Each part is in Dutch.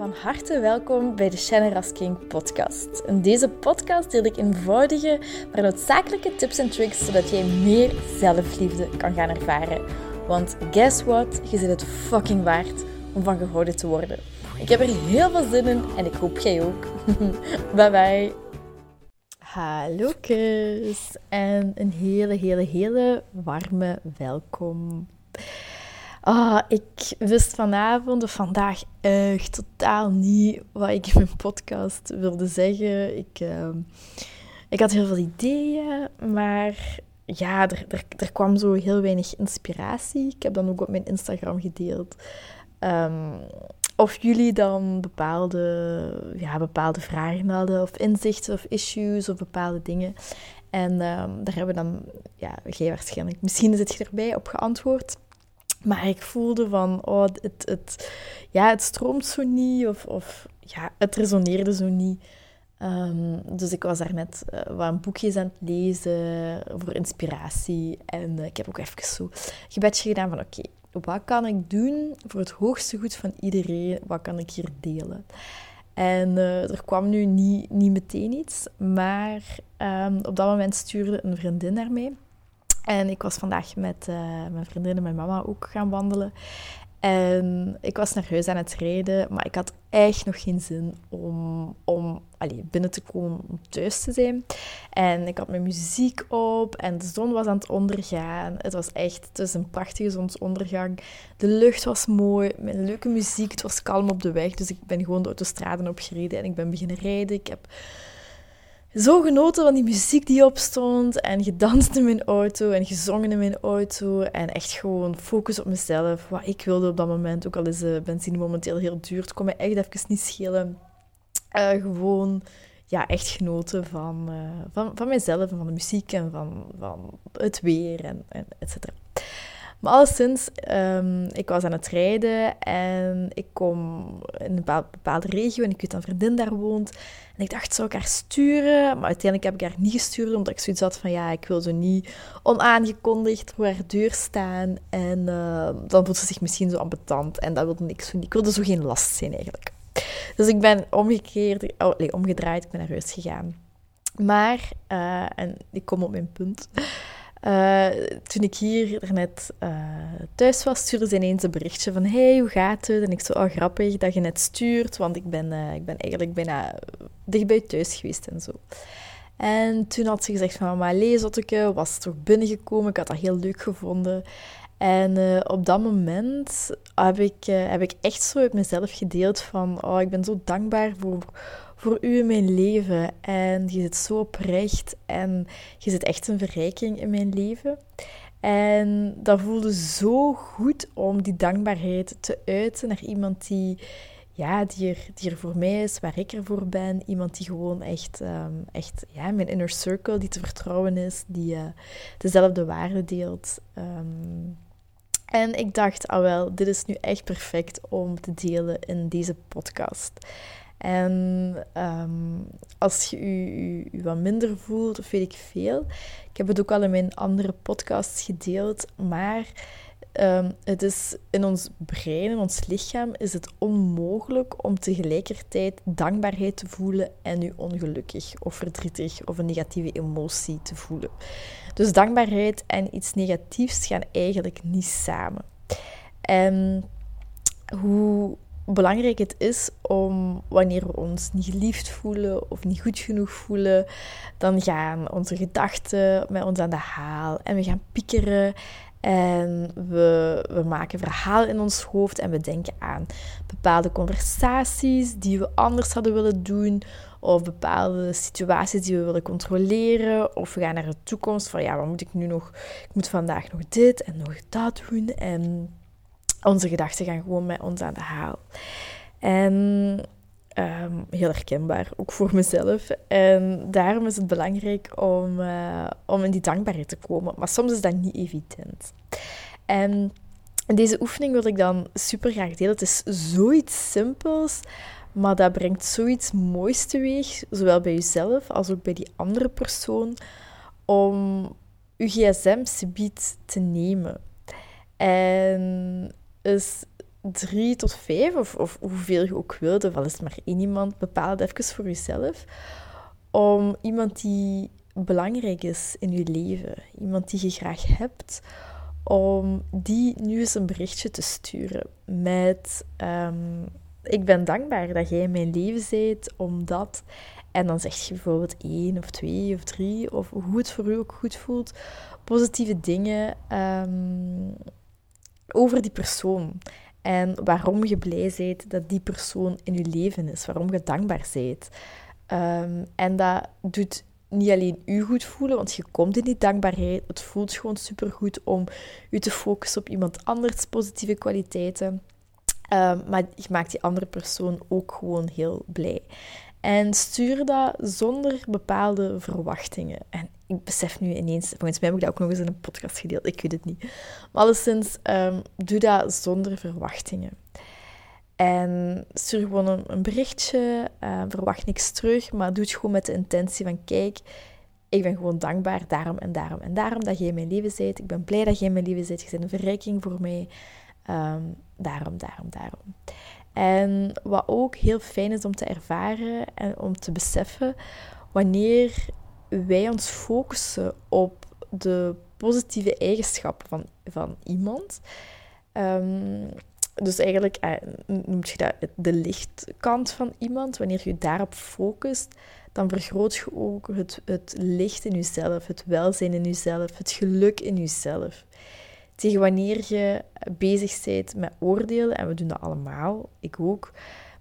Van harte welkom bij de Shannon Rasking podcast. In deze podcast deel ik eenvoudige, maar noodzakelijke tips en tricks zodat jij meer zelfliefde kan gaan ervaren. Want guess what? Je zit het fucking waard om van gehouden te worden. Ik heb er heel veel zin in en ik hoop jij ook. bye bye. Hallo en een hele, hele, hele warme welkom. Ah, ik wist vanavond of vandaag echt totaal niet wat ik in mijn podcast wilde zeggen. Ik, ehm, ik had heel veel ideeën, maar ja, er, er, er kwam zo heel weinig inspiratie. Ik heb dan ook op mijn Instagram gedeeld. Ehm, of jullie dan bepaalde, ja, bepaalde vragen hadden, of inzichten, of issues, of bepaalde dingen. En um, daar hebben we dan, ja, jij waarschijnlijk, misschien zit je erbij op geantwoord. Maar ik voelde van, oh, het, het, ja, het stroomt zo niet, of, of ja, het resoneerde zo niet. Um, dus ik was daar net uh, wat boekjes aan het lezen voor inspiratie. En uh, ik heb ook even zo een gebedje gedaan van, oké, wat kan ik doen voor het hoogste goed van iedereen? Wat kan ik hier delen? En uh, er kwam nu niet, niet meteen iets, maar um, op dat moment stuurde een vriendin naar mij. En ik was vandaag met uh, mijn vriendin en mijn mama ook gaan wandelen. En ik was huis aan het rijden, maar ik had echt nog geen zin om, om allez, binnen te komen, om thuis te zijn. En ik had mijn muziek op en de zon was aan het ondergaan. Het was echt het een prachtige zonsondergang. De lucht was mooi, met leuke muziek. Het was kalm op de weg, dus ik ben gewoon de autostraden opgereden en ik ben beginnen rijden. Ik heb zo genoten van die muziek die opstond en gedanst in mijn auto en gezongen in mijn auto en echt gewoon focus op mezelf, wat ik wilde op dat moment. Ook al is de benzine momenteel heel duur, het kon me echt even niet schelen. Uh, gewoon, ja, echt genoten van, uh, van, van mezelf en van de muziek en van, van het weer en, en et cetera. Maar alleszins, um, ik was aan het rijden en ik kom in een bepaalde regio en ik weet dat een vriendin daar woont. En ik dacht, zou ik haar sturen? Maar uiteindelijk heb ik haar niet gestuurd, omdat ik zoiets had van, ja, ik wil zo niet onaangekondigd voor haar deur staan. En uh, dan voelt ze zich misschien zo ambetant en dat wilde ik zo niet. Ik wilde zo geen last zijn eigenlijk. Dus ik ben omgekeerd, oh, nee, omgedraaid, ik ben naar huis gegaan. Maar, uh, en ik kom op mijn punt... Uh, toen ik hier net uh, thuis was, stuurde ze ineens een berichtje van hey, hoe gaat het? En ik zo, oh grappig dat je net stuurt, want ik ben, uh, ik ben eigenlijk bijna dichtbij thuis geweest en zo. En toen had ze gezegd van, mama, leesotteke, was toch binnengekomen, ik had dat heel leuk gevonden. En op dat moment heb ik, heb ik echt zo uit mezelf gedeeld van, oh, ik ben zo dankbaar voor voor u in mijn leven. En je zit zo oprecht en je zit echt een verrijking in mijn leven. En dat voelde zo goed om die dankbaarheid te uiten naar iemand die, ja, die, er, die er voor mij is, waar ik er voor ben. Iemand die gewoon echt, um, echt ja, mijn inner circle, die te vertrouwen is, die uh, dezelfde waarden deelt. Um, en ik dacht, ah wel, dit is nu echt perfect om te delen in deze podcast. En um, als je je, wat minder voelt, of weet ik veel. Ik heb het ook al in mijn andere podcasts gedeeld, maar um, het is in ons brein, in ons lichaam, is het onmogelijk om tegelijkertijd dankbaarheid te voelen en nu ongelukkig of verdrietig of een negatieve emotie te voelen. Dus dankbaarheid en iets negatiefs gaan eigenlijk niet samen. En hoe belangrijk het is om wanneer we ons niet geliefd voelen of niet goed genoeg voelen, dan gaan onze gedachten met ons aan de haal en we gaan piekeren en we, we maken verhalen in ons hoofd en we denken aan bepaalde conversaties die we anders hadden willen doen of bepaalde situaties die we willen controleren of we gaan naar de toekomst van ja, wat moet ik nu nog? Ik moet vandaag nog dit en nog dat doen en onze gedachten gaan gewoon met ons aan de haal. En um, heel herkenbaar, ook voor mezelf. En daarom is het belangrijk om, uh, om in die dankbaarheid te komen. Maar soms is dat niet evident. En deze oefening wil ik dan super graag delen. Het is zoiets simpels, maar dat brengt zoiets moois teweeg, zowel bij jezelf als ook bij die andere persoon, om je gsm subiet te nemen. En is drie tot vijf, of, of hoeveel je ook wilt, of al is het maar één iemand, bepaal even voor jezelf. Om iemand die belangrijk is in je leven, iemand die je graag hebt, om die nu eens een berichtje te sturen met um, ik ben dankbaar dat jij in mijn leven bent, omdat... En dan zeg je bijvoorbeeld één of twee of drie, of hoe het voor u ook goed voelt, positieve dingen um, over die persoon. En waarom je blij bent dat die persoon in je leven is, waarom je dankbaar bent. Um, en dat doet niet alleen u goed voelen, want je komt in die dankbaarheid. Het voelt gewoon supergoed om u te focussen op iemand anders positieve kwaliteiten. Um, maar je maakt die andere persoon ook gewoon heel blij. En stuur dat zonder bepaalde verwachtingen. En ik besef nu ineens, volgens mij heb ik dat ook nog eens in een podcast gedeeld, ik weet het niet. Maar alleszins, um, doe dat zonder verwachtingen. En stuur gewoon een, berichtje, uh, verwacht niks terug, maar doe het gewoon met de intentie van, kijk, ik ben gewoon dankbaar daarom en daarom en daarom dat jij mijn leven bent. Ik ben blij dat jij mijn leven bent. Je bent een verrijking voor mij. Um, daarom, daarom, daarom. En wat ook heel fijn is om te ervaren en om te beseffen, wanneer wij ons focussen op de positieve eigenschappen van, van iemand. Um, dus eigenlijk uh, noemt je dat de lichtkant van iemand. Wanneer je daarop focust, dan vergroot je ook het, het licht in jezelf, het welzijn in jezelf, het geluk in jezelf tegen wanneer je bezig bent met oordelen, en we doen dat allemaal, ik ook,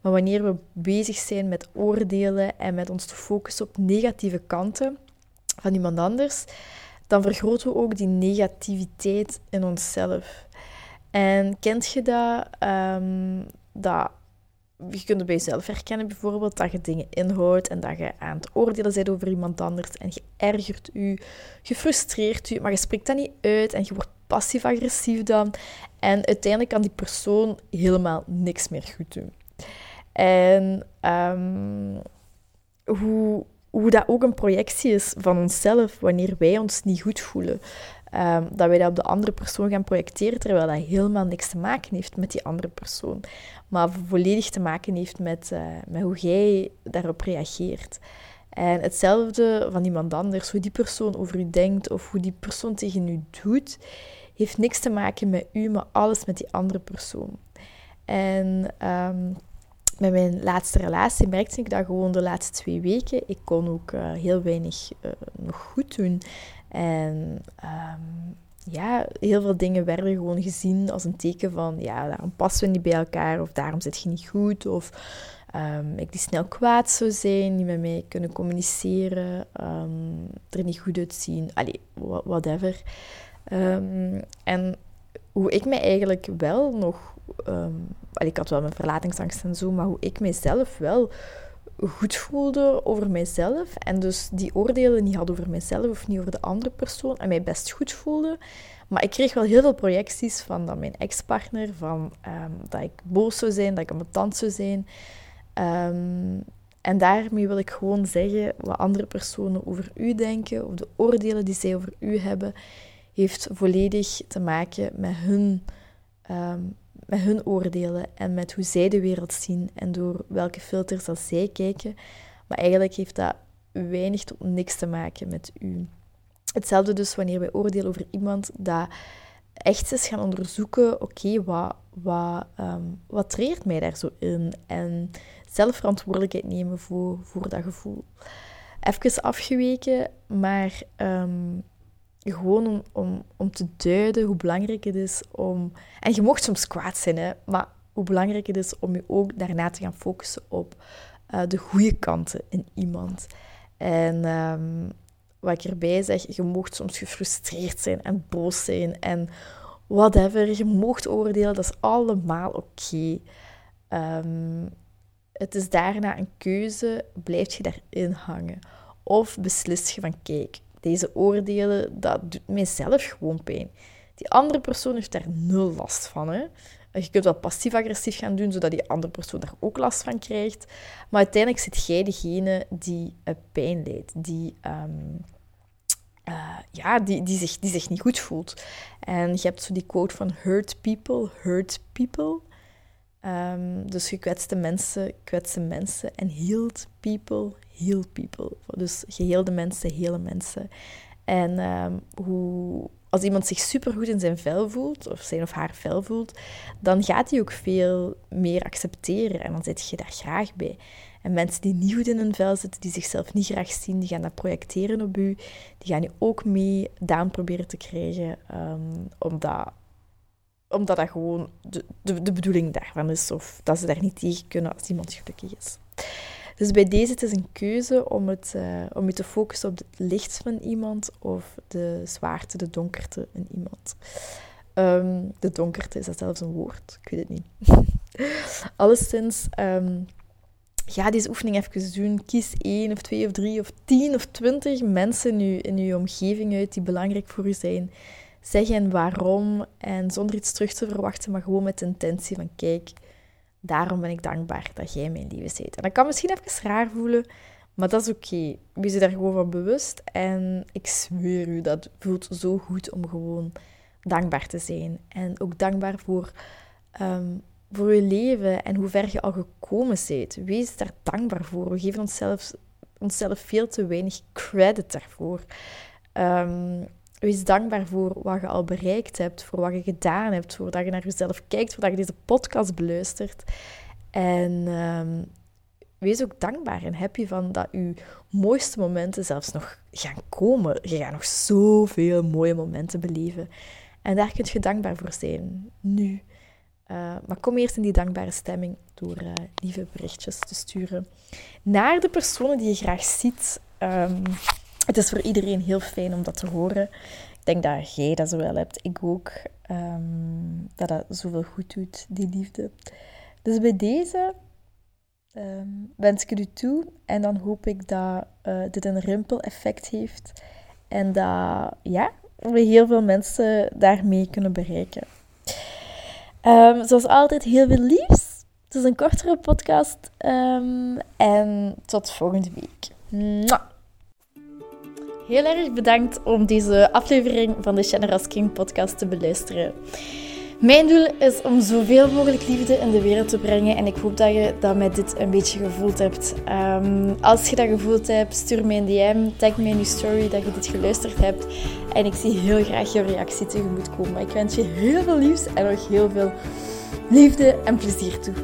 maar wanneer we bezig zijn met oordelen en met ons te focussen op negatieve kanten van iemand anders, dan vergroten we ook die negativiteit in onszelf. En kent je dat? Um, dat je kunt het bij jezelf herkennen bijvoorbeeld, dat je dingen inhoudt en dat je aan het oordelen bent over iemand anders en je ergert je, je frustreert je, maar je spreekt dat niet uit en je wordt passief-agressief dan. En uiteindelijk kan die persoon helemaal niks meer goed doen. En um, hoe, hoe dat ook een projectie is van onszelf wanneer wij ons niet goed voelen. Um, dat wij dat op de andere persoon gaan projecteren, terwijl dat helemaal niks te maken heeft met die andere persoon. Maar volledig te maken heeft met, uh, met hoe jij daarop reageert. En hetzelfde van iemand anders, hoe die persoon over u denkt of hoe die persoon tegen u doet, heeft niks te maken met u, maar alles met die andere persoon. En um, met mijn laatste relatie merkte ik dat gewoon de laatste twee weken. Ik kon ook uh, heel weinig uh, nog goed doen. En um, ja, heel veel dingen werden gewoon gezien als een teken van, ja, daarom passen we niet bij elkaar, of daarom zit je niet goed, of um, ik die snel kwaad zou zijn, niet met mij kunnen communiceren, um, er niet goed uitzien, allee, whatever. Um, en hoe ik mij eigenlijk wel nog, ik had wel mijn verlatingsangst en zo, maar hoe ik mijzelf wel goed voelde over mijzelf en dus die oordelen niet had over mijzelf of niet over de andere persoon en mij best goed voelde. Maar ik kreeg wel heel veel projecties van dat mijn ex-partner, van dat ik boos zou zijn, dat ik ambetant zou zijn. Um, en daarmee wil ik gewoon zeggen wat andere personen over u denken, of de oordelen die zij over u hebben, heeft volledig te maken met hun, um, met hun oordelen en met hoe zij de wereld zien en door welke filters dat zij kijken. Maar eigenlijk heeft dat weinig tot niks te maken met u. Hetzelfde dus wanneer wij oordelen over iemand dat echt eens gaan onderzoeken, oké, wat, wat, um, wat treert mij daar zo in? En zelf verantwoordelijkheid nemen voor, voor dat gevoel. Even afgeweken, maar um, gewoon om, om, om te duiden hoe belangrijk het is om... En je mocht soms kwaad zijn, hè, maar hoe belangrijk het is om je ook daarna te gaan focussen op uh, de goede kanten in iemand. En um, wat ik erbij zeg, je mocht soms gefrustreerd zijn en boos zijn en whatever. Je mocht oordelen, dat is allemaal oké. Okay. Um, het is daarna een keuze, blijf je daarin hangen? Of beslis je van, kijk, deze oordelen, dat doet mijzelf gewoon pijn. Die andere persoon heeft daar nul last van. Hè? Je kunt wel passief-agressief gaan doen, zodat die andere persoon daar ook last van krijgt. Maar uiteindelijk zit jij degene die uh, pijn leidt, die, um, uh, ja, die, die, zich, die zich niet goed voelt. En je hebt zo die quote van hurt people, hurt people. Ehm, dus gekwetste mensen kwetsen mensen. En healed people heal people. Dus geheelde mensen, hele mensen. En ehm, hoe, als iemand zich supergoed in zijn vel voelt, of zijn of haar vel voelt, dan gaat hij ook veel meer accepteren. En dan zit je daar graag bij. En mensen die niet goed in hun vel zitten, die zichzelf niet graag zien, die gaan dat projecteren op u. Die gaan je ook mee down proberen te krijgen, um, omdat, omdat dat gewoon de, de, de bedoeling daarvan is. Of dat ze daar niet tegen kunnen als iemand gelukkig is. Dus bij deze het is een keuze om, het, uh, om je te focussen op het licht van iemand of de zwaarte, de donkerte in iemand. Um, de donkerte, is dat zelfs een woord? Ik weet het niet. Alleszins, um, ga deze oefening even doen. Kies één of twee of drie of tien of twintig mensen in je, in uw omgeving uit die belangrijk voor u zijn. Zeg hen waarom en zonder iets terug te verwachten, maar gewoon met de intentie van kijk, daarom ben ik dankbaar dat jij mijn lieve bent. En dat kan misschien even raar voelen, maar dat is oké. Okay. Wees je daar gewoon van bewust. En ik zweer u, dat voelt zo goed om gewoon dankbaar te zijn. En ook dankbaar voor, um, voor je leven en hoe ver je al gekomen bent. Wees daar dankbaar voor. We geven onszelf, onszelf veel te weinig credit daarvoor. Um, Wees dankbaar voor wat je al bereikt hebt, voor wat je gedaan hebt, voor dat je naar jezelf kijkt, voor dat je deze podcast beluistert. En um, wees ook dankbaar en happy van dat je mooiste momenten zelfs nog gaan komen. Je gaat nog zoveel mooie momenten beleven. En daar kun je dankbaar voor zijn, nu. Uh, maar kom eerst in die dankbare stemming door uh, lieve berichtjes te sturen naar de personen die je graag ziet. Um, het is voor iedereen heel fijn om dat te horen. Ik denk dat jij dat zo wel hebt. Ik ook. Um, dat dat zoveel goed doet, die liefde. Dus bij deze um, wens ik u toe. En dan hoop ik dat uh, dit een rimpel-effect heeft. En dat ja, we heel veel mensen daarmee kunnen bereiken. Um, zoals altijd, heel veel liefs. Het is een kortere podcast. en tot volgende week. Mwah! Heel erg bedankt om deze aflevering van de Generous King podcast te beluisteren. Mijn doel is om zoveel mogelijk liefde in de wereld te brengen en ik hoop dat je dat met dit een beetje gevoeld hebt. Um, als je dat gevoeld hebt, stuur me een DM, tag me in je story dat je dit geluisterd hebt en ik zie heel graag je reactie tegemoet komen. Ik wens je heel veel liefs en nog heel veel liefde en plezier toe.